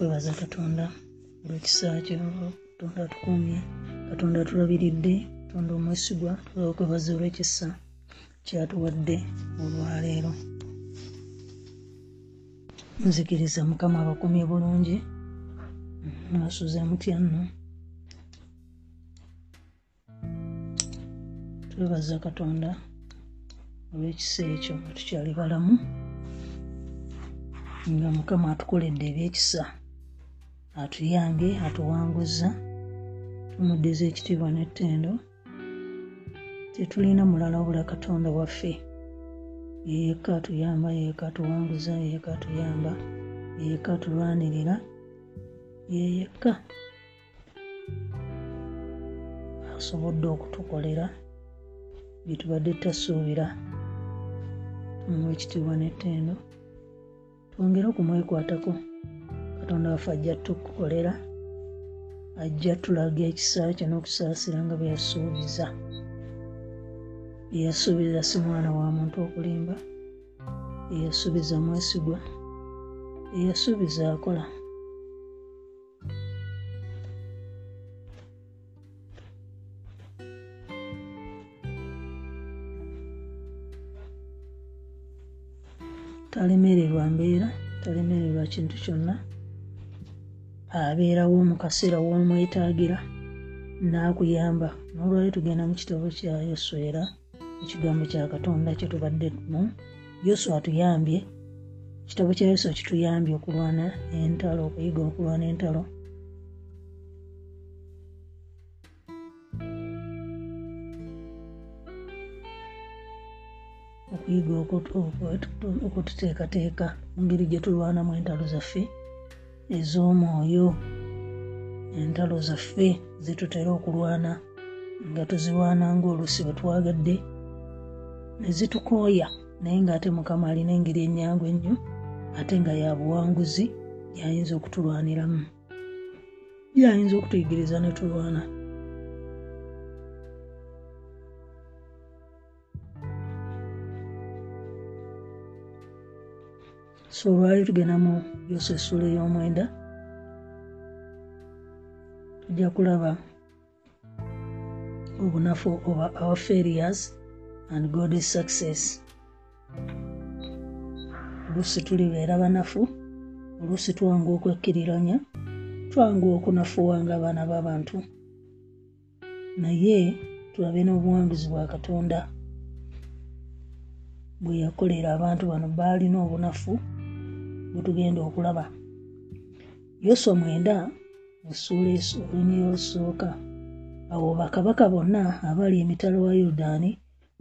okwebaza katonda olwekisa kyo katonda atukumye katonda atulabiridde katonda omwesigwa twala okwebaza olwekisa kyatuwadde olwaleero nzikiriza mukama abakumye bulungi nasuza mutya nno. Twebaza katonda olwekisa ekyo tukyali balamu nga mukama atukoledde ebyekisa atuyambye atuwanguza. Tumuddiza ekitiibwa n'ettendo. Tetulina mulala wabula katonda waffe. Yeyeka atuyamba yeyeka atuwanguza yeyeka atuyamba yeyeka atulwanirira yeyeka asobodde okutukolera byetubadde tasuubira. Tumuwa ekitiibwa n'ettendo. Twongere okumwekwatako katonda waffe ajja tukukolera ajja tulaga ekisa kyo n'okusaasira nga bwe yasuubiza. Yeyasuubiza si mwana wa muntu okulimba yeyasuubiza mwesigwa yeyasuubiza akola. Talemererwa mbeera talemererwa kintu kyonna abeerawo mu kaseera w'omwetaagira n'akuyamba. N'olwali tugenda mu kitabo kya yoswa ekigambo kya katonda kyetubadde mu yoswa atuyambye. Ekitabo kya yoswa kituyambye okulwana entalo okuyiga okulwana entalo. Okuyiga okututeekateeka mu ngeri gye tulwanamu entalo zaffe ez'omwoyo. Entalo zaffe zitutera okulwana nga tuzirwana ngaoluusi bwe twagadde ne zitukooya naye ng'ate mukama alina engeri ennyangu ennyo ate nga ya buwanguzi gyayinza okutulwaniramu. Gyayinza okutuyigiriza ne tulwana so olwali tugenda mu yosa essula ey'omwenda. Tujja kulaba obunafu oba our failures and god's success. Oluusi tulibeera banafu oluusi twanga okwekkiriranya twanga okunafuwa nga abaana b'abantu. Naye tulabe n'obuwanguzi bwa katonda bwe yakolera abantu bano baalina obunafu bwe tugenda okulaba. Yoswa mwenda essuula olunyi olusooka awo bakabaka bonna abali emitalo wa yoludaani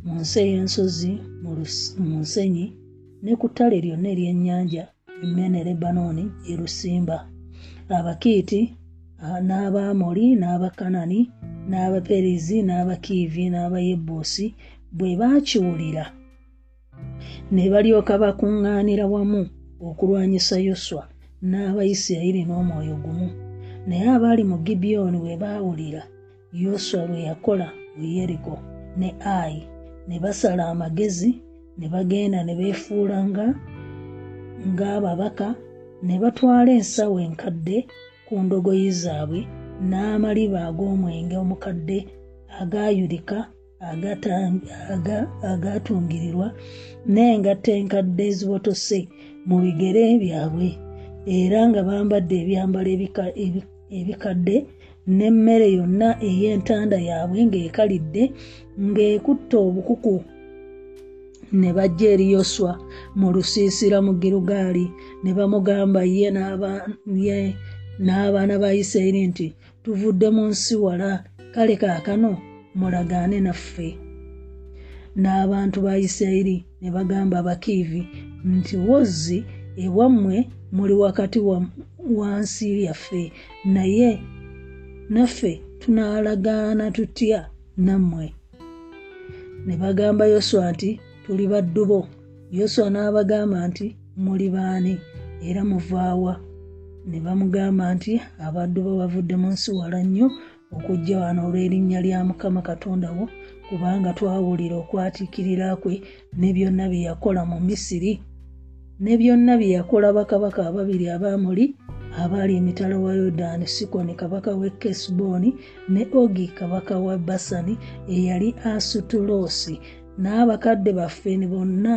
mu nsi ey'ensozi mu nsenyi ne ku ttale lyonna ery'ennyanja emmene lebanooni yerusimba abakiiti n'abamoli n'abakanani n'abaperizi n'abakiivi n'abayebuusi bwe baakiwulira ne balyoka bakuŋŋaanira wamu okulwanyisa yoswa n'abayisirayiri n'omwoyo gumu. Naye abaali mu gibyoni bwe baawulira yoswa lwe yakola mu yeriko ne ayi ne basala amagezi ne bagenda ne beefuula nga ng'ababaka ne batwala ensawo enkadde ku ndogoyi zaabwe n'amaliba ag'omwenge omukadde agaayulika agaatungirirwa n'engatta enkadde ezibotose mu bigere byabwe. Era nga bambadde ebyambalo ebikadde n'emmere yonna ey'entanda yaabwe ng'ekalidde ng'ekutta obukuku. Ne bajja eri yoswa mu lusiisira mu girugaali ne bamugamba ye n'abaana ba isirayiri nti tuvudde mu nsi wala kale kaakano mulagaane naffe. N'abantu ba isirayiri ne bagamba abakiivi nti wozzi ewammwe muli wakati wansi yaffe naye naffe tunaalagaana tutya nammwe? Ne bagamba yoswa nti tuli baddubo yoswa n'abagamba nti muli baani? Era muvaawa ne bamugamba nti abaddu bo bavudde mu nsi wala nnyo okujja wano olw'erinnya lya mukama katonda wo kubanga twawulira okwatiikirira kwe ne byonna bye yakola mu misiri ne byonna bye yakola bakabaka ababiri abamuli abaali emitala wa yodaani sikoni kabaka w'e kesbooni ne ogi kabaka wa basani eyali asutuloosi n'abakadde baffe ne bonna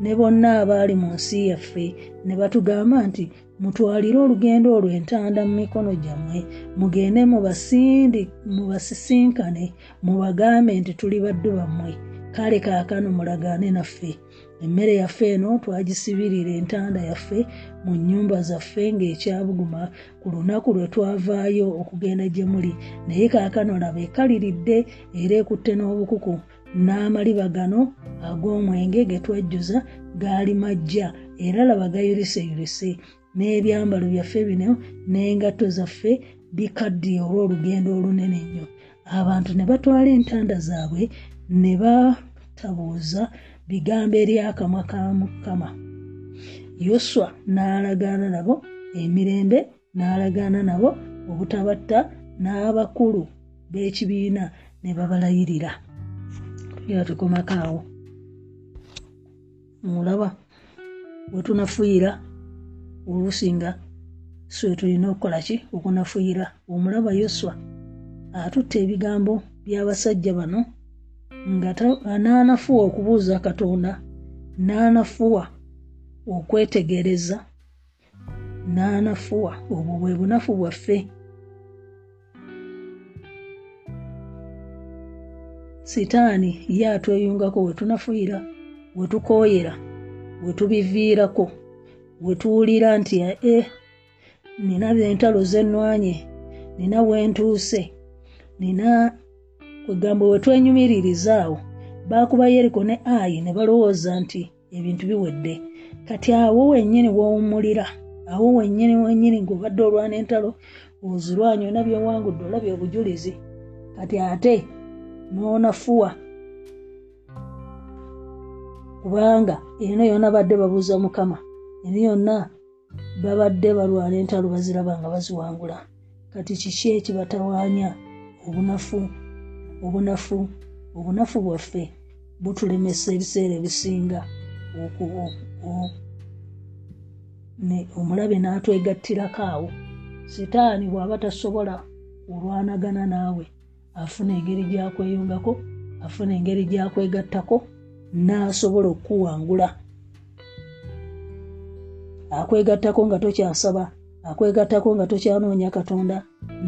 ne bonna abaali mu nsi yaffe ne batugamba nti mutwalire olugendo olwo entanda mu mikono gyammwe mugende mubasisinkane mubagambe nti tuli baddu bammwe. Kale kaakano mulagaane naffe. Emmere yaffe eno twagisibirira entanda yaffe mu nnyumba zaffe ng'ekyabuguma ku lunaku lwe twavaayo okugenda gye muli. Naye kaakano laba ekaliridde era ekutte n'obukuku n'amaliba gano ag'omwenge ge twajjuza gaali majja era laba gayuliseyulise n'ebyambalo byaffe bino n'engatto zaffe bikaddiye olw'olugendo olunene nnyo. Abantu ne batwala entanda zaabwe ne batabuuza bigambo eri akamwa ka mukama. Yoswa n'alagaana nabo emirembe n'alagaana nabo obutabatta n'abakulu b'ekibiina ne babalayirira. Era tukomakaawo mulaba wetunafuuyira olusinga swe tulina okukola ki? Okunafuuyira omulaba yoswa atutta ebigambo by'abasajja bano nga n'anafuwa okubuuza katonda n'anafuwa okwetegereza n'anafuwa obwo bwe bunafu bwaffe. Sitaani ye atweyungako we tunafuira we tukooyera we tubiviirako we tuwulira nti e nina entalo zennwanye nina wentuuse nina kwegamba we twenyumiririzaawo baakuba yeriko ne ayi ne balowooza nti ebintu biwedde. Kati awo wennyini wowummulira awo wennyini wennyini ng'obadde olwana entalo ozirwanya ona byowangudde olabya obujulizi kati ate n'onafuwa. Kubanga eno yonna badde babuuza mukama eno yonna babadde balwana entalo baziraba nga baziwangula. Kati kiki ekibatawaanya obunafu obunafu obunafu bwaffe butulemesa ebiseera ebisinga? Omulabe n'atwegattirako awo. Sitaani bw'aba tasobola olwanagana naawe afuna engeri gyakweyungako afuna engeri gyakwegattako n'asobola okukuwangula akwegattako nga tokyasaba akwegattako nga tokyanoonya katonda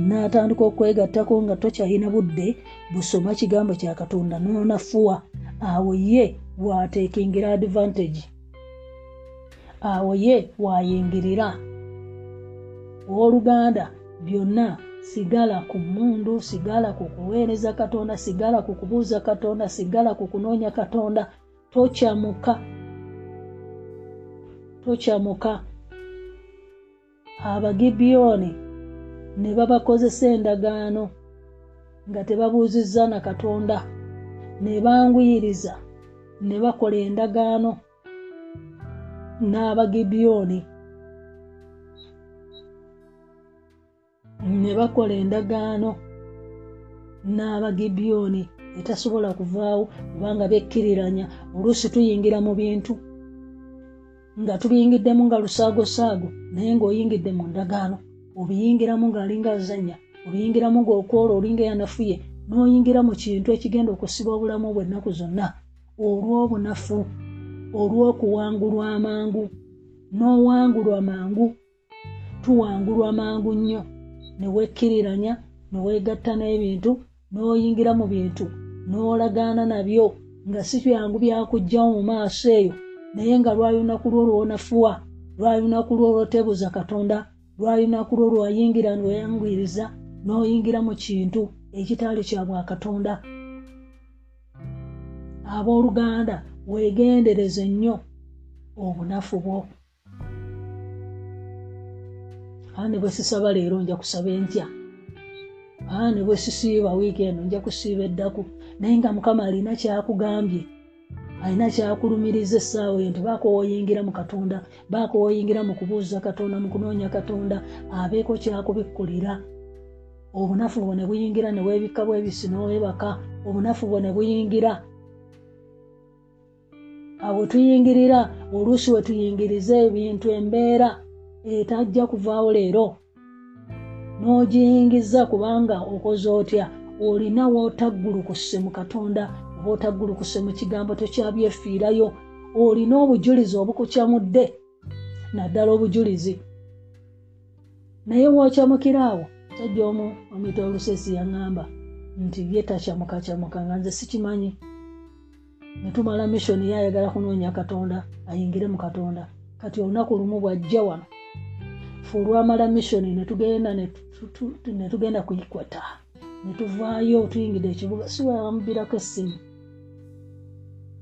n'atandika okwegattako nga tokyalina budde busoma kigambo kya katonda noonafuwa awo ye waatekingira advantage awo ye waayingirira owooluganda byonna sigala ku mundu sigala ku kuweereza katonda sigala ku kubuuza katonda sigala ku kunoonya katonda tokyamuka tokyamuka abagibyoni ne babakozesa endagaano nga tebabuuzizza na katonda ne banguyiriza ne bakola endagaano n'abagibyoni ne bakola endagaano n'abagibyoni etasobola kuvaawo kubanga bekkiriranya oluusi tuyingira mu bintu nga tubiyingiddemu nga lusaagosaago naye ng'oyingidde mu ndagaano. Obiyingiramu ng'alinga azanya obiyingiramu ng'okwola olinga eyanafuye n'oyingira mu kintu ekigenda okusiba obulamu bw'ennaku zonna. Olw'obunafu olw'okuwangulwa amangu n'owangulwa mangu tuwangulwa mangu nnyo. Ne weekkiriranya ne weegatta n'ebintu n'oyingira mu bintu n'olagaana nabyo nga si byangu byakugjawo mu maaso eyo naye nga lwayunaku lwo lwonafuwa lwayunaku lwo lwotebuza katonda lwayunaku lwo lwayingira lweyangwiriza n'oyingira mu kintu ekitaali kya bwakatonda abooluganda weegendereze nnyo obunafu bwo. Ane bwe sisaba leero nja kusaba entya ane bwe sisiiba wiiki eno nja kusiiba eddaku. Naye nga mukama alina kyakugambye alina kyakulumiriza essaawa eyo nti baako woyingira mu katonda baako woyingira mu kubuuza katonda mu kunoonya katonda abeeko kyakubikkulira. Obunafu bwo ne buyingira ne weebikka bwebisi n'owebaka obunafu bwo ne buyingira. Awe tuyingirira oluusi we tuyingiriza ebintu embeera etajja kuvaawo leero. N'ogiyingiza kubanga okoze otya olina wootaggulukuse mu katonda oba otaggulukuse mu kigambo tokyabyefiirayo olina obujulizi obukukyamudde naddala obujulizi. Naye wookyamukira awo sajja omu omwita olusesi yaŋŋamba nti ye takyamukakyamuka nga nze sikimanyi. Netumala missioni yayagala kunoonya katonda ayingire mu katonda. Kati olunaku lumu bwajja wano fe olwamala missioni netugenda netugenda kuyikwata netuvaayo tuyingidde ekibuga siwamubirako essimu.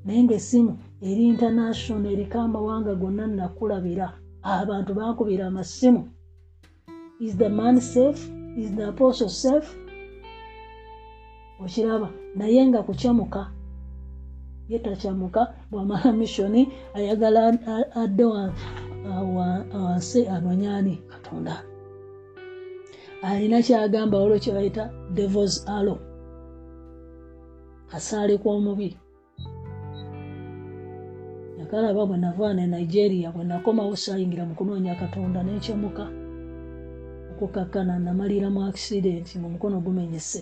Naye ngaessimu eri international eriko amawanga gonna nakulabira. Abantu bankubira amasimu. Is the man safe? Is the apostle safe? Okiraba naye nga kukyamuka ye takyamuka bwamala missioni ayagala adde wansi anonyani katonda alina kyagamba olwo kyebayita devils allo kasaale kw'omubi nakalaba bwe navaana e nigeria bwe nakomawo saayingira mu kunoonya katonda n'ekyamuka okukakkana namalira mu accidenti ngaomukono gumenyese.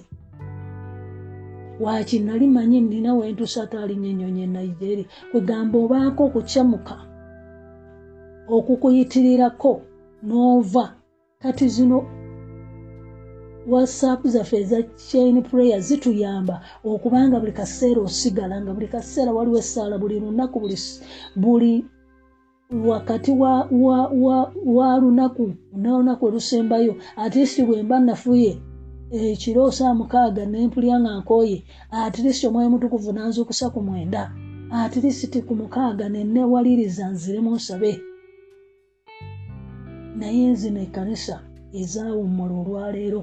Waki nali manyi nina wentusa ataalinya ennyonyi e nigeria kwegamba obaako okukyamuka okukuyitirirako n'ova. Kati zino whatsapp zaffe eza chain prayer zituyamba okubanga buli kaseera osigala nga buli kaseera waliwo essaala buli lunaku buli wakati wa, wa, wa, wa lunaku nolunaku olusembayo atlist bwe mba nafuye ekiro saa mukaaga nempulya nga nkooye atlist omwoyo mutukuvu nanzukusa ku mwenda atlist ku mukaaga nenewaliriza nziremu nsabe. Naye zino ekkanisa ezaawummula olwaleero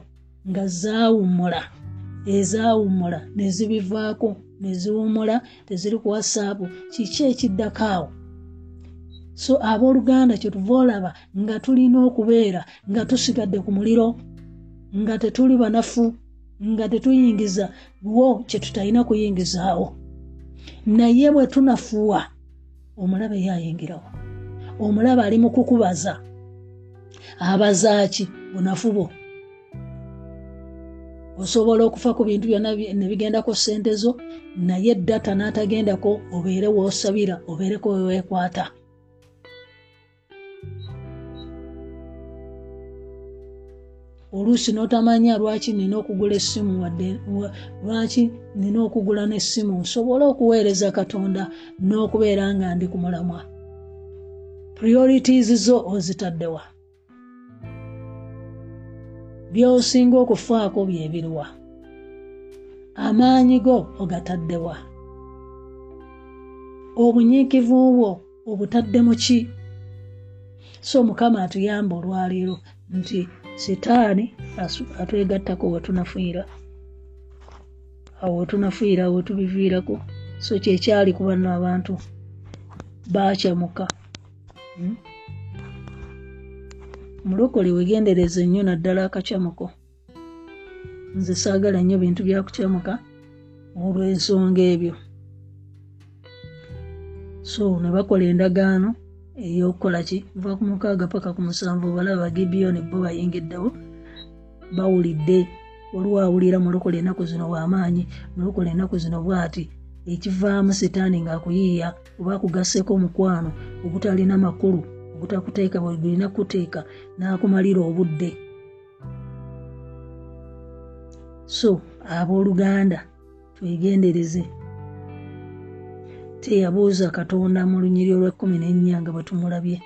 nga zaawummula. Ezaawummula nezibivaako neziwummula teziri ku whatsapp kiki ekiddako awo? So abooluganda kyetuva olaba nga tulina okubeera nga tusigadde ku muliro nga tetuli banafu nga tetuyingiza wo kyetutalina kuyingizaawo naye bwe tunafuwa omulabe yayingirawo omulabe ali mu kukubaza. Abazaaki bunafu bwo osobola okufa ku bintu byonna nebigendako sente zo naye data n'atagendako obeere woosabira obeereko weweekwata oluusi n'otamanya lwaki nina okugula essimu wadde lwaki nina okugula n'essimu? Nsobole okuweereza katonda n'okubeera nga ndi ku mulamwa. Priorities zo ozitaddewa by'osinga okufaako byebiruwa amaanyi go ogataddewa obunyiikivu bwo obutadde mu ki? So mukama atuyamba olwaleero nti sitaani atwegattako wetunafiira awo wetunafiira wetubiviirako so kyekyali ku bano abantu bakyamuka hmm? Mulokole wegendereza ennyo naddala akakyamuko nze saagala nnyo bintu byakukyamuka olw'ensonga ebyo. So ne bakola endagaano ey'okukola ki? Va ku mukaaga paka ku musanvu balaba bagibiyoni bo bayingiddewo bawulidde. Waliwo awulira mulokole ennaku zino w'amaanyi mulokole ennaku zino bw'ati ekivaamu sitaani ng'akuyiiya oba akugasseeko omukwano ogutalina makulu obutakuteeka bwegulina kuteeka n'akumalira obudde so abooluganda twegendereze teyabuuza katonda mu lunyiri olw'ekkumi n'ennya nga bwe tumulabye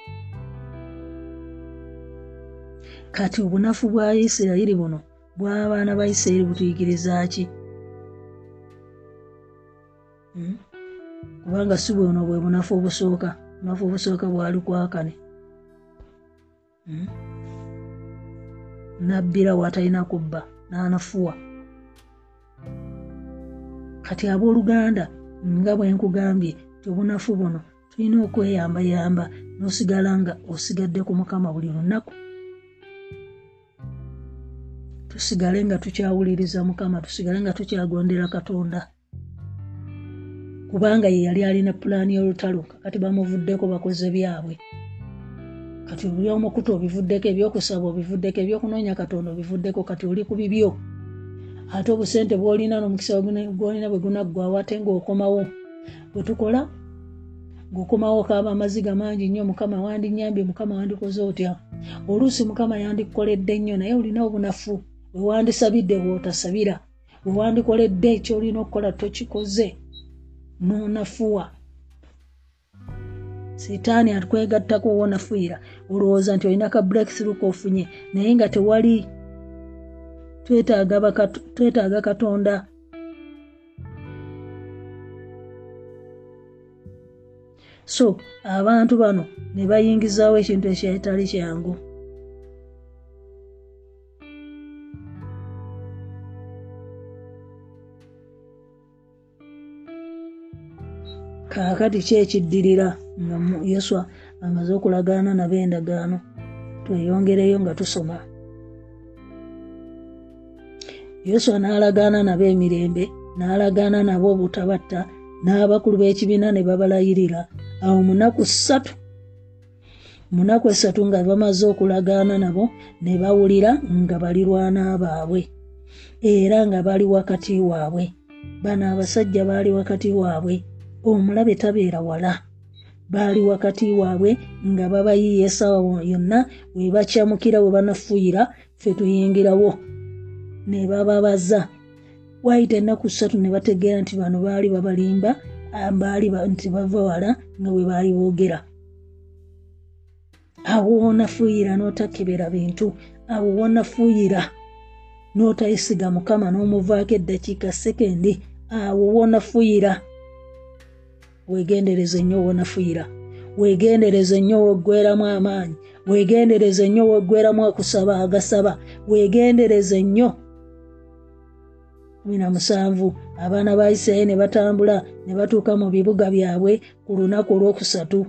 kati obunafu bwa isirayiri buno bw'abaana ba isirayiri butuyigiriza ki Hmm? kubanga si bwono bwe bunafu obusooka bunafu obusooka bwali kwakane? Nabbira waatalina kubba n'anafuwa. Kati abooluganda nga bwe nkugambye tyobunafu buno. Tulina okweyambayamba n'osigala nga osigadde ku mukama buli lunaku. Tusigale nga tukyawuliriza mukama tusigale nga tukyagondera katonda. Kubanga ye yali alina pulaani y'olutalo kakati bamuvuddeko bakoze byabwe kati buli omukutu obivuddeko ebyokusaba obivuddeko ebyokunoonya katonda obivuddeko kati oli ku bibyo. Ate obusente bwolina n'omukisa gwolina bwe gunaggwawo ate ng'okomawo bwe tukola ng'okomawo kaaba amaziga mangi nnyo mukama wandinyambye mukama wandikoze otya? Oluusi mukama yandikukoledde nnyo naye olina obunafu. Wewandisabidde bw'otasabira wewandikoledde ekyolina okukola tokikoze. N'onafuwa sitaani atukwegattako wonafuira olowooza nti olina ka breakthrough kofunye naye nga tewali twetaaga katonda. So abantu bano ne bayingizaawo ekintu ekyetali kyangu. Kaakati kyekiddirira nga yoswa amaze okulagaana nabo endagaano tweyongereyo nga tusoma. Yoswa n'alagaana nabo emirembe n'alagaana nabo obutabatta n'abakulu b'ekibiina ne babalayirira. Awo munaku ssatu munaku esatu nga bamaze okulagaana nabo ne bawulira nga balirwana baabwe era nga bali wakati waabwe. Bano abasajja baali wakati waabwe omulabe tabeera wala baali wakati waabwe nga babayiiya essaawa yonna we bakyamukira we banafuuyira ffe tuyingirawo. Ne bababaza wayita ennaku ssatu ne bategeera nti bano baali babalimba baali nti bava wala nga bwe baali boogera. Awo wonafuuyira n'otakebera bintu awo wonafuuyira n'otayisiga mukama n'omuvaako eddakiika sekendi awo wonafuuyira weegendereze nnyo wonafuuyira weegendereze nnyo weggweramu amaanyi. Weegendereze nnyo weggweramu okusaba agasaba. Weegendereze nnyo. Kumi na musanvu abaana ba isirayiri ne batambula ne batuuka mu bibuga byabwe ku lunaku olwokusatu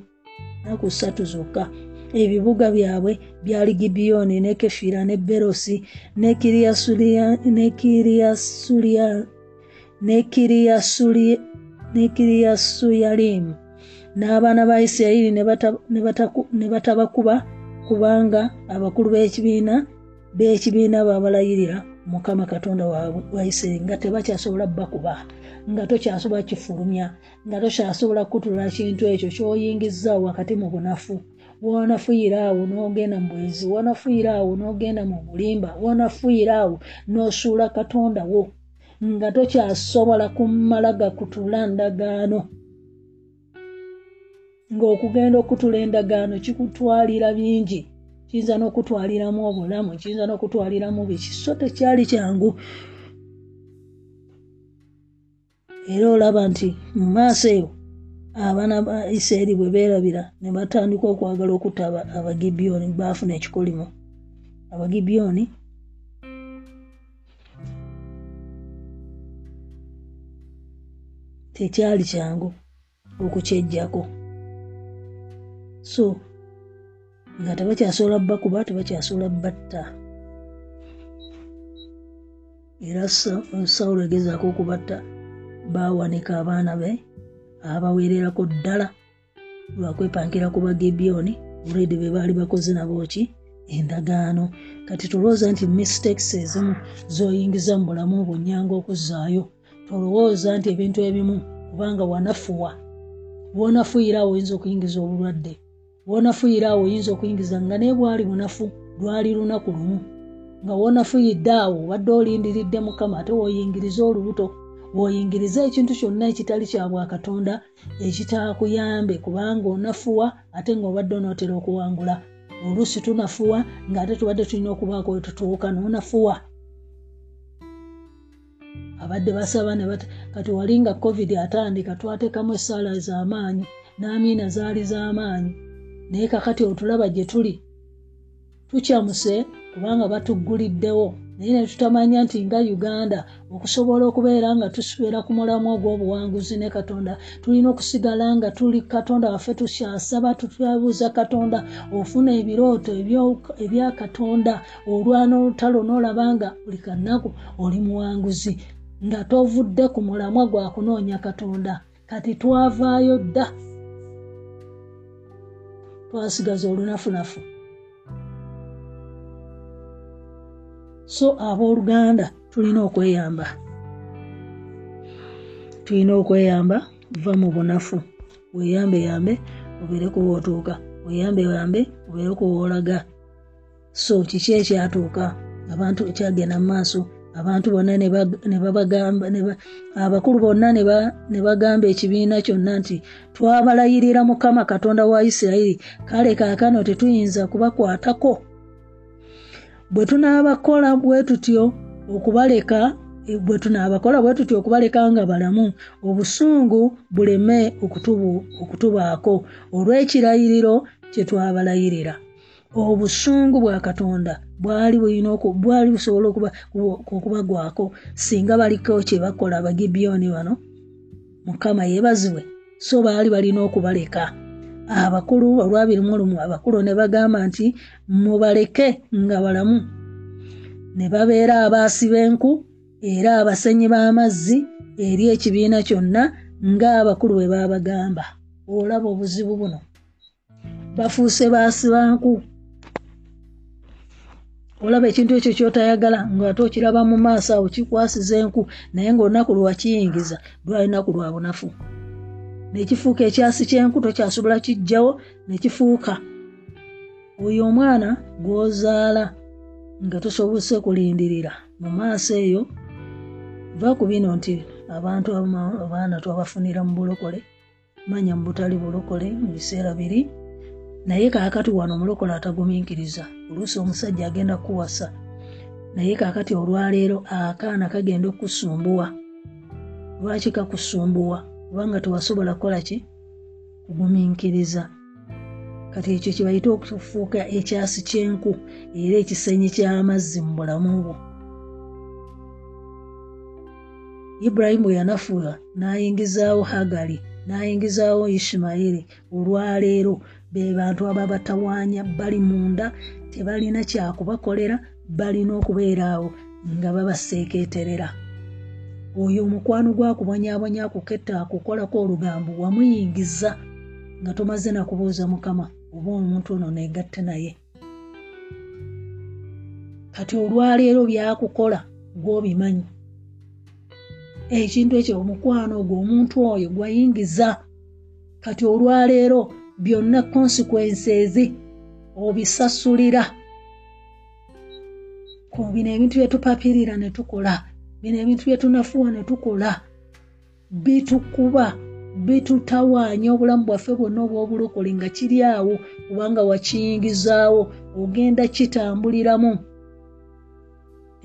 naku ssatu zokka. Ebibuga byabwe byali gibiyoni ne kefira ne berosi ne kiriyasuyalimu n'abaana ba isirayiri ne batabakuba kubanga abakulu b'ekibiina b'ekibiina babalayirira mukama katonda wa isirayiri nga tebakyasobola bakuba nga tokyasobola kifulumya nga tokyasobola kutula kintu ekyo kyoyingizaawo wakati mu bunafu. Wonafuuyira awo n'ogenda mu bwezi wonafuuyira awo n'ogenda mu bulimba wonafuuyira awo n'osuula katonda wo nga tokyasobola kumala gakutula ndagaano. Ng'okugenda okutula endagaano kikutwalira bingi. Kiyinza n'okutwaliramu obulamu kiyinza n'okutwaliramu biki so tekyali kyangu. Era olaba nti mu maaso eyo abaana ba isirayiri bwe beerabira ne batandika okwagala okutta abagibiyoni baafuna ekikolimo. Abagibiyoni tekyali kyangu okukyejjako. So nga tebakyasobola bakuba tebakyasobola batta era sawulo egezaako okubatta baawanika abaana be abaweererako ddala lwakwepankira ku bagibiyoni olwedde be baali bakoze nabo ki? Endagaano. Kati tolowooza nti mistakes ezimu zoyingiza mu bulamu obwonyanga okuzzaayo tolowooza nti ebintu ebimu kubanga wanafuwa. Wonafuuyira awo oyinza okuyingiza obulwadde. Wonafuuyira awo oyinza okuyingiza nga naye bwali bunafu lwali lunaku lumu. Nga wonafuyidde awo obadde olindiridde mukama ate woyingiriza olubuto woyingiriza ekintu kyonna ekitali kya bwakatonda ekitakuyambe kubanga onafuwa ate ngaobadde onootera okuwangula. Oluusi tunafuwa ng'ate tubadde tulina okubaako wetutuuka noonafuwa abadde basaba ne kati wali nga covid atandika twateekamu essaala z'amaanyi n'amiina zaali z'amaanyi. Naye kakati otulaba gye tuli tukyamuse kubanga batugguliddewo. Naye ne tutamanya nti nga uganda okusobola okubeera nga tusibeera ku mulamu ogw'obuwanguzi ne katonda tulina okusigala nga tuli katonda waffe tukyasaba tutyabuuza katonda ofuna ebirooto ebya katonda olwana olutalo n'olaba nga buli kannaku oli muwanguzi nga tovudde ku mulamwa gwa kunoonya katonda. Kati twavaayo dda. Twasigaza olunafunafu. So abooluganda tulina okweyamba. Tulina okweyamba va mu bunafu. Weyambe yambe obeereku wootuuka weyambe yambe obeereku woolaga so kiki ekyatuuka? Abantu ekyagenda mu maaso abantu bonna ne babagamba abakulu bonna ne bagamba ekibiina kyonna nti twabalayirira mukama katonda wa isirayiri kale kaakano tetuyinza kubakwatako? Bwe tunaabakola bwe tutyo okubaleka bwe tunaabakola bwe tutyo okubaleka nga balamu obusungu buleme okutubaako. Olw'ekirayiriro kye twabalayirira obusungu bwa katonda bwali bulina bwali busobola okubagwako singa baliko kye bakola abagibyoni bano mukama yeebazibwe so baali balina okubaleka. Abakulu olwabiri mu lumu abakulu ne bagamba nti mubaleke nga balamu. Ne babeera abaasiba enku era abasenyi b'amazzi eri ekibiina kyonna ng'abakulu bwe baabagamba. Olaba obuzibu buno. Bafuuse baasiba nku olaba ekintu ekyo kyotayagala ngaate okiraba mu maaso awo kikwasiza enku naye ngaolunaku lwakiyingiza lwalinaku lwa bunafu. Nekifuuka ekyasi kyenku tokyasobola kijjawo nekifuuka oyo omwana gwozaala nga tosobose kulindirira mu maaso eyo va ku bino nti abantu abaana twabafunira mu bulokole manya mu butali bulokole mu biseera biri naye kaakati wano omulokole atagumiikiriza oluusi omusajja agenda kuwasa. Naye kaakati olwaleero akaana kagenda okusumbuwa lwaki kakusumbuwa? Kubanga tewasobola kukola ki? Kugumiikiriza. Kati ekyo kyebayita okufuuka ekyasi kyenku era ekisenyi ky'amazzi mu bulamu bwo. Ibulayimu bwe yanafuula n'ayingizaawo hagali n'ayingizaawo ishimayiri. Olwaleero be bantu aba batawaanya bali munda tebalina kyakubakolera balina okubeera awo nga babaseekeeterera. Oyo omukwano gwakubonyabonya akuketta akukolako olugambo wamuyingiza nga tomaze nakubuuza mukama oba omuntu ono negatte naye. Kati olwaleero byakukola gwobimanyi. Ekintu ekyo omukwano ogwo omuntu oyo gwayingiza. Kati olwaleero byonna konsekwenseezi obisasulira. Bino ebintu byetupapirira ne tukola bino ebintu byetunafuwa ne tukola bitukuba bitutawaanya obulamu bwaffe bwonna obwobulokole nga kiri awo kubanga wakiyingizaawo ogenda kitambuliramu.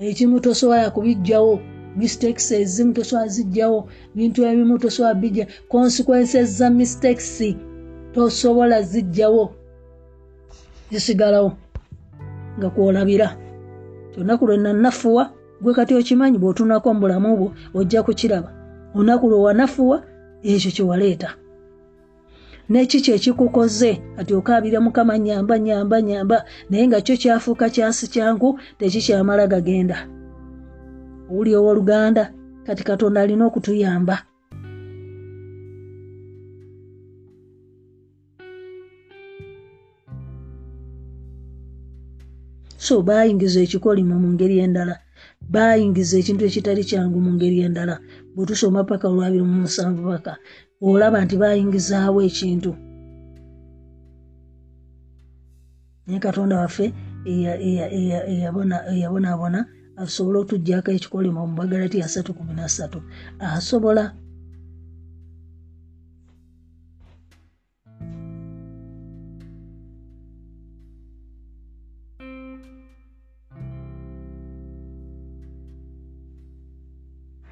Ekimu tosobola kubijjawo mistakes ezimu tosobola zijjawo bintu ebimu tosobola bijja consequences za mistakes tosobola zijjawo zisigalawo nga kwolabira. Olunaku lwe nanafuwa gwe kati okimanyi bw'otunako mu bulamu bwo ojja kukiraba. Olunaku lwe wanafuwa ekyo kyewaleeta neki kyekikukoze kati okaabira mukama nyamba nyamba nyamba naye nga kyo kyafuuka kyasi kyangu tekikyamala gagenda. Owuli owoluganda kati katonda alina okutuyamba so bayingiza ekikolimo mu ngeri endala. Bayingiza ekintu ekitali kyangu mu ngeri endala. Bwe tusoma paka olwabiri mu musanvu paka olaba nti bayingizaawo ekintu. Naye katonda waffe eyabonaabona asobole otuggyako ekikolimo mu na ssatu asobola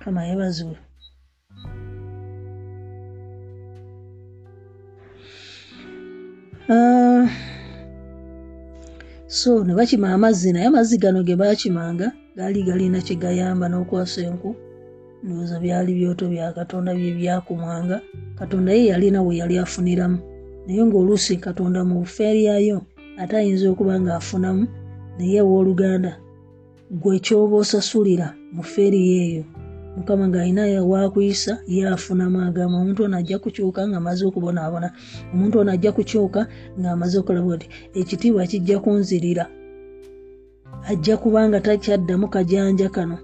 kama yebazibwe uh, so ne bakima amazzi naye amazzi gano ge bakimanga gaali galina kyegayamba n'okwasa enku. Ndowooza byali byoto bya katonda bye byakumwanga. Katonda ye yalina we yali afuniramu. Naye ng'oluusi katonda mu bufeeryayo ate ayinza okuba ng'afunamu naye owooluganda gwe kyoba osasulira mu feeriyo eyo mukama ng'alina wakuyisa ye afunamu agamba omuntu ono ajja kukyuka ng'amaze okubonaabona. Omuntu ono ajja kukyuka ng'amaze okulaba ti ekitiibwa kijja kunzirira. Ajja kubanga takyaddamu kajanja kano.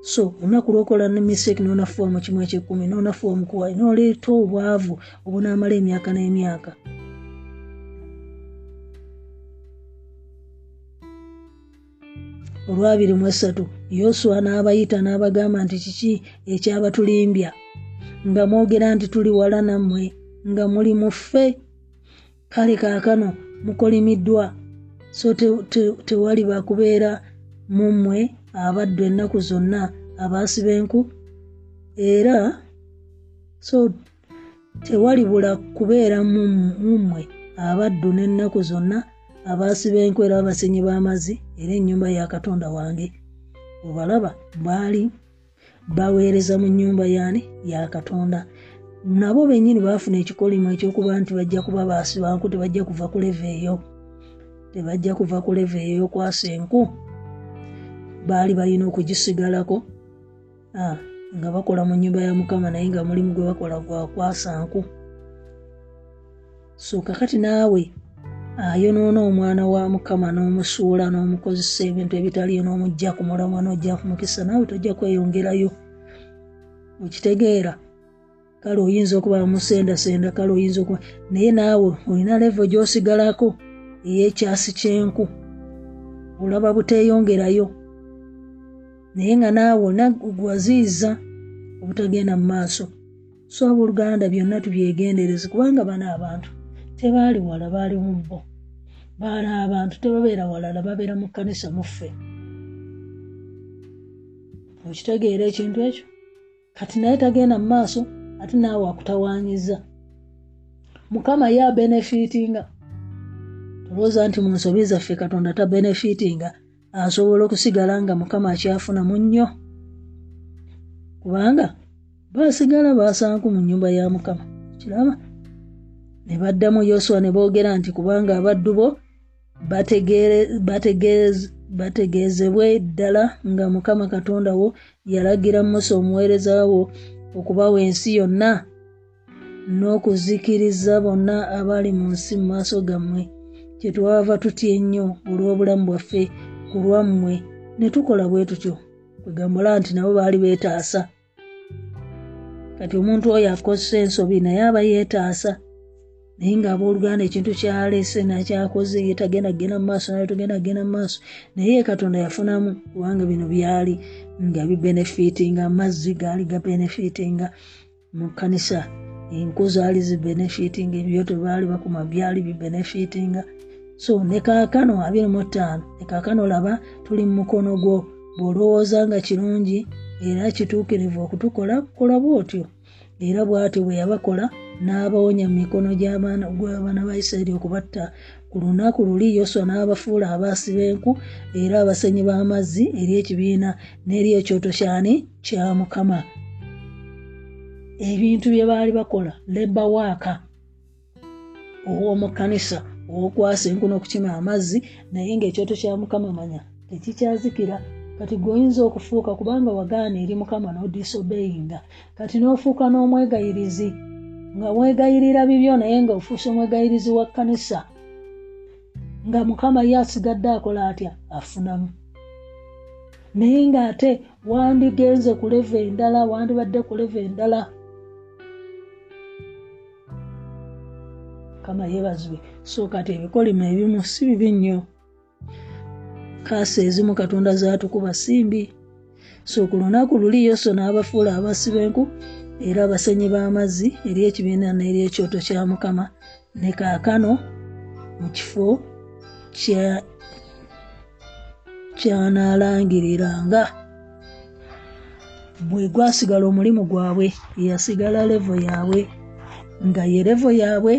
So olunaku lwokola ne mistake nonafuwa mu kimu ekyekkumi nonafuwa omukuwai noleeta obwavu obunaamala emyaka n'emyaka olwabiri mu esatu. Yoswa n'abayita n'abagamba nti kiki ekyabatulimbya? Nga mwogera nti tuli wala nammwe nga muli muffe kale kaakano mukolimiddwa. So tewali te, te bakubeera mummwe abaddu ennaku zonna abaasiba enku? Era so tewali bula kubeera mummwe abaddu n'ennaku zonna abaasiba enku era abasenyi b'amazzi era ennyumba ya katonda wange. Obalaba baali baweereza mu nnyumba yaani ya katonda. Nabo bennyini baafuna ekikolimo ekyokuba nti bajja kuba baasibanku tebajja kuva ku leva eyo. Tebajja kuva ku leva eyo yokwasa enku. Baali balina okugisigalako nga bakola mu nnyumba ya mukama naye nga mulimu gwe bakola gwakwasa nku. So kakati naawe ayonoona omwana wa mukama n'omusuula n'omukozesa ebintu ebitaliyo n'omujja ku mulamwa n'ojja ku mukisa naawe tojja kweyongerayo. Okitegeera. Kale oyinza okuba musendasenda kale oyinza okuba naye naawe olina levo gy'osigalako ey'ekyasi ky'enku. Olaba buteeyongerayo naye nga naawe olina gwaziiza obutagenda mu maaso. So abooluganda byonna tubyegendereze kubanga bano abantu tebaali wala baali mu bo baali abantu tebabeera walala babeera mu kkanisa muffe. Okitegeera ekintu ekyo? Kati naye tagenda mu maaso ate naawe akutawaanyiza mukama ye abenefiitinga tulowooza nti mu nsobi zaffe katonda tabenefiitinga asobola okusigala nga mukama akyafuna mu nnyo? Kubanga baasigala baasanku mu nnyumba ya mukama. Kiraba? Ne baddamu yoswa ne boogera nti kubanga abaddu bo bategeezebwe ddala nga mukama katonda wo yalagira musa omuweereza wo okubawa ensi yonna n'okuzikiriza bonna abali mu nsi mu maaso gammwe. Kyetwava tutya ennyo olw'obulamu bwaffe ku lwammwe? Ne tukola bwe tutyo. Kwegambola nti nabo baali beetaasa. Kati omuntu oyo akozesa ensobi naye aba yeetaasa naye ng'abooluganda ekintu kyaleese nakyakoze ye tagenda kgenda mu maaso naye tugenda kgenda mu maaso. Naye katonda yafunamu kubanga bino byali nga bibenefiitinga amazzi gaali gabenefiitinga mu kkanisa. Enku zaali zibenefiitinga ebyoto baali bakuma byali bibenefiitinga so ne kaakano abiri mu ttaano ne kaakano laba tuli mu mukono gwo bw'olowooza nga kirungi era kituukirivu okutukola kola bw'otyo. Era bw'atyo bwe yabakola n'abawonya mu mikono gw'abaana ba isirayiri okubatta. Ku lunaku luli yoswa n'abafuula abaasiba enku era abasenyi b'amazzi eri ekibiina n'eri ekyoto kyani? Kya mukama. Ebintu bye baali bakola leba waaka ow'omu kkanisa ow'okwasa enku n'okukima amazzi naye ng'ekyoto kya mukama manya tekikyazikira. Kati gweoyinza okufuuka kubanga wagaana eri mukama n'odisobeyinga kati n'ofuuka n'omwegayirizi nga mwegayirira bibyo naye nga ofuuse omwegayirizi wa kkanisa. Nga mukama ye asigadde akola atya? Afunamu. Naye ng'ate wandigenze ku leva endala wandibadde ku leva endala. Mukama yeebazibwe so kati ebikolimo ebimu si bibi nnyo. Kaasa ezimu katonda zaatukuba simbi. So ku lunaku luli yoso n'abafuula abasiba enku era abasenyi b'amazzi eri ekibiina n'eri ekyoto kya mukama. Ne kaakano mu kifo kyanaalangiriranga bwe gwasigala omulimu gwabwe yasigala levo yaabwe nga ye levo yaabwe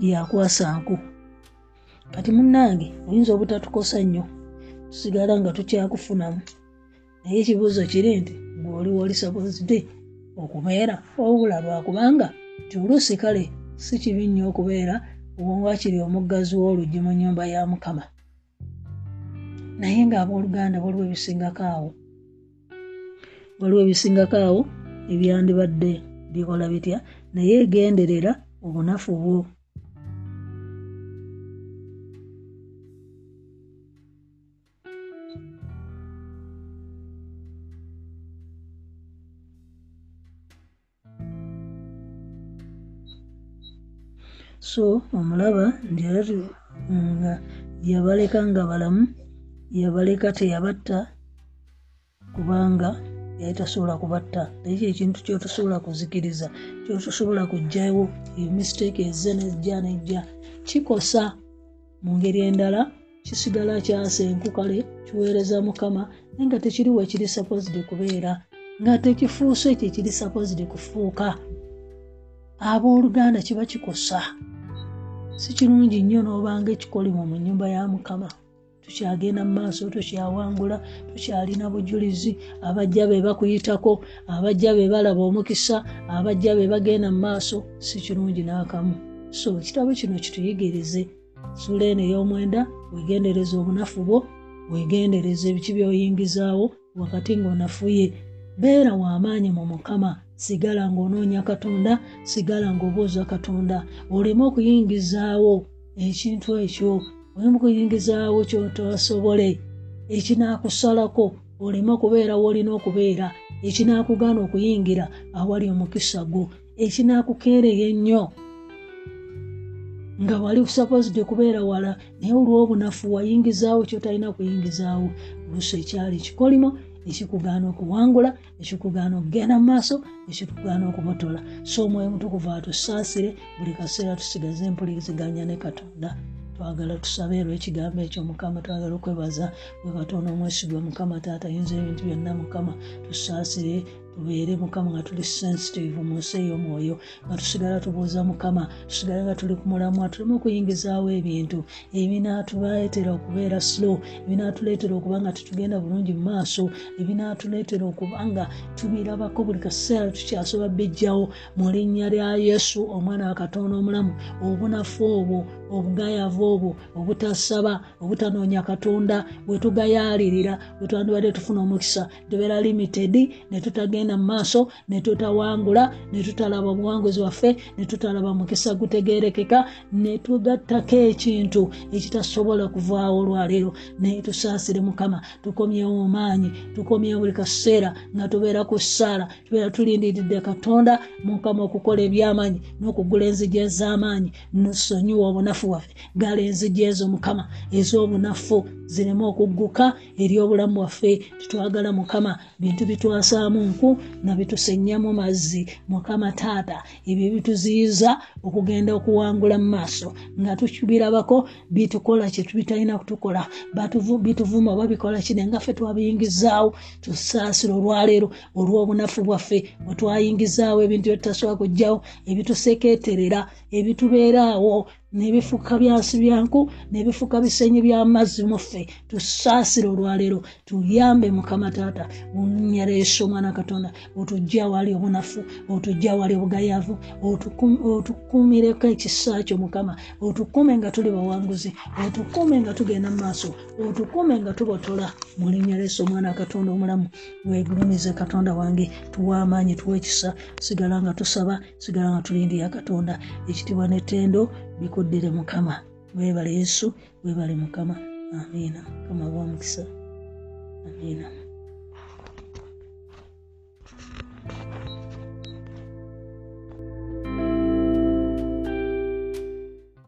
yakwasa nku. Kati munnange oyinza obutatukosa nnyo tusigala nga tukyakufunamu. Naye ekibuuzo kiri nti bw'oli woli sapozide okubeera obula lwakubanga ti oluusi kale si kibi nnyo okubeera wakiri omuggazi w'oluggi mu nnyumba ya mukama. Naye ng'abooluganda waliwo ebisingako awo waliwo ebisingako awo ebyandibadde bikola bitya? Naye egenderera obunafu bwo so omulaba nti era nga yabaleka nga balamu yabaleka teyabatta kubanga yali tasobola kubatta. Naye ekintu kyotosobola kuzikiriza kyotosobola kugjawo emistake ezze nejja nejja kikosa mu ngeri endala kisigala kyasenku kale kiweereza mukama naye nga tekiri wekiri supposed kubeera nga tekifuuse ekyo ekiri supposed kufuuka. Abooluganda kiba kikosa si kirungi nnyo n'obanga ekikolimo mu nnyumba ya mukama. Tukyagenda mu maaso tukyawangula tukyalina bujulizi. Abajja be bakuyitako abajja be balaba omukisa abajja be bagenda mu maaso si kirungi n'akamu. So ekitabo kino kituyigirize sula eno ey'omwenda wegendereza obunafu bwo wegendereza ebiki byoyingizaawo wakati ng'onafuye beera w'amaanyi mu mukama sigala ng'onoonya katonda sigala ng'obuuza katonda. Oleme okuyingizaawo ekintu ekyo oleme okuyingizaawo kyotosobole ekinaakusalako oleme okubeera woolina okubeera. Ekinaakugaana okuyingira awali omukisa gwo. Ekinaakukeereya ennyo nga wali supposed kubeera wala naye olw'obunafu wayingizaawo kyotalina kuyingizaawo. Oluusi ekyali kikolimo ekikugaana okuwangula ekikugaana okugenda mu maaso ekikugaana okubotola so omwoyo mutukuvu atusaasire buli kaseera tusigaze empuliziganya ne katonda. Twagala tusabe olw'ekigambo ekyo mukama twagala okwebaza bwe katonda omwesigwe mukama taata yinza ebintu byonna mukama tusaasire tubeere mukama nga tuli sensitive mu nsi ey'omwoyo nga tusigala tubuuza mukama tusigale nga tuli ku mulamwa tuleme okuyingizaawo ebintu. Ebinaatuleetera okubeera slow ebinaatuleetera okuba nga tetugenda bulungi mu maaso ebinaatuleetera okuba nga tubirabako buli kaseera tukyasoba bijjawo mu linnya lya yesu omwana wa katonda omulamu obunafu obwo obugayavu obwo obutasaba obutanoonya katonda bwe tugayaalirira bwe twandibadde tufuna omukisa tubeera limited ne tutagenda tugenda mu maaso ne tutawangula ne tutalaba obuwanguzi waffe ne tutalaba mukisa gutegerekeka ne tugattako ekintu ekitasobola kuvaawo olwaleero. Naye tusaasire mukama tukomyewo mumaanyi tukomyewo buli kaseera nga tubeera ku ssaala tubeera tulindiridde katonda mukama okukola ebyamaanyi n'okugula enzigi ez'amaanyi nosonyiwa obunafu waffe gala enzigi ezo mukama ez'obunafu zireme okugguka eri obulamu bwaffe. Titwagala mukama bintu bitwasaamu nku nga bitusenyamu mazzi mukama taata ebyo bituziyiza okugenda okuwangula mu maaso. Nga tukibirabako bitukola kyebitalina kutukola. Bituvuma oba bikola kine nga ffe twabiyingizaawo tusaasira olwaleero olw'obunafu bwaffe bwe twayingizaawo ebintu byetutasobola kugjawo ebitusekeeterera ebitubeeraawo nebifuka byansi byanku nebifuka bisenyi byamazzi muffe tusaasire olwaleero tuyambe mukama taata munya leeso omwana katonda otujja wali obunafu otujja wali obugayavu otukumireko ekisa kyo mukama. Otukume nga tuli bawanguzi otukume nga tugenda mu maaso otukume nga tubotola mulinya leeso omwana katonda omulamu. Wegulumize katonda wange tuwa amaanyi tuwa ekisa sigala nga tusaba sigala nga tulindira katonda. Ekitibwa netendo bikuddire mukama. Webale yesu webale mukama. Amiina. Mukama bwamukisa amiina